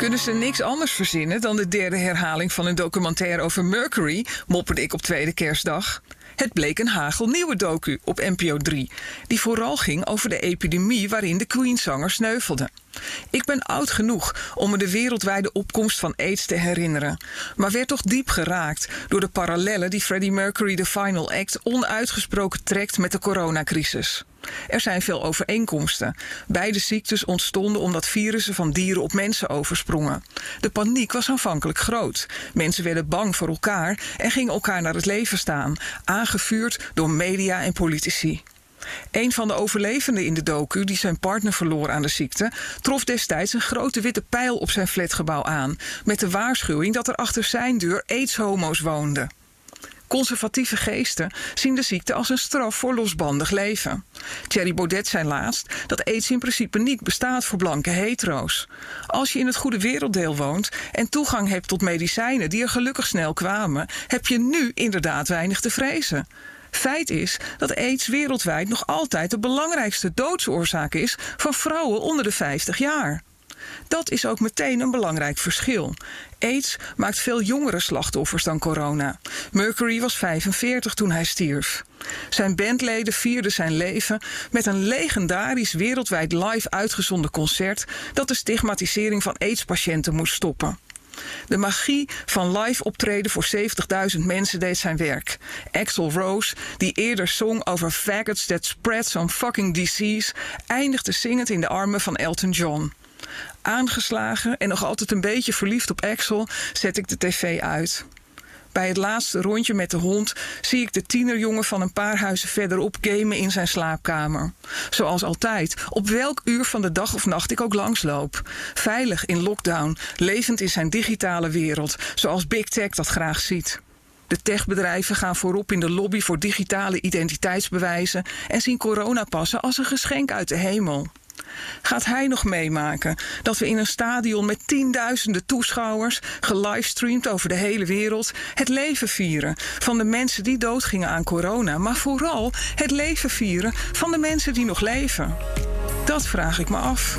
Kunnen ze niks anders verzinnen dan de derde herhaling van een documentaire over Mercury, mopperde ik op tweede kerstdag. Het bleek een hagelnieuwe docu op NPO 3, die vooral ging over de epidemie waarin de Queen-zanger sneuvelde. Ik ben oud genoeg om me de wereldwijde opkomst van AIDS te herinneren, maar werd toch diep geraakt door de parallellen die Freddie Mercury de Final Act onuitgesproken trekt met de coronacrisis. Er zijn veel overeenkomsten. Beide ziektes ontstonden omdat virussen van dieren op mensen oversprongen. De paniek was aanvankelijk groot. Mensen werden bang voor elkaar en gingen elkaar naar het leven staan, aangevuurd door media en politici. Een van de overlevenden in de docu, die zijn partner verloor aan de ziekte, trof destijds een grote witte pijl op zijn flatgebouw aan, met de waarschuwing dat er achter zijn deur aids-homo's woonden. Conservatieve geesten zien de ziekte als een straf voor losbandig leven. Thierry Baudet zei laatst dat aids in principe niet bestaat voor blanke hetero's. Als je in het goede werelddeel woont en toegang hebt tot medicijnen die er gelukkig snel kwamen, heb je nu inderdaad weinig te vrezen. Feit is dat aids wereldwijd nog altijd de belangrijkste doodsoorzaak is van vrouwen onder de 50 jaar. Dat is ook meteen een belangrijk verschil. AIDS maakt veel jongere slachtoffers dan corona. Mercury was 45 toen hij stierf. Zijn bandleden vierden zijn leven met een legendarisch wereldwijd live uitgezonden concert dat de stigmatisering van AIDS-patiënten moest stoppen. De magie van live optreden voor 70.000 mensen deed zijn werk. Axel Rose, die eerder zong over faggots that spread some fucking disease, eindigde zingend in de armen van Elton John. Aangeslagen en nog altijd een beetje verliefd op Axel zet ik de tv uit. Bij het laatste rondje met de hond zie ik de tienerjongen van een paar huizen verderop gamen in zijn slaapkamer. Zoals altijd, op welk uur van de dag of nacht ik ook langsloop. Veilig in lockdown, levend in zijn digitale wereld, zoals Big Tech dat graag ziet. De techbedrijven gaan voorop in de lobby voor digitale identiteitsbewijzen en zien coronapassen als een geschenk uit de hemel. Gaat hij nog meemaken dat we in een stadion met tienduizenden toeschouwers, gelivestreamd over de hele wereld, het leven vieren van de mensen die doodgingen aan corona, maar vooral het leven vieren van de mensen die nog leven? Dat vraag ik me af.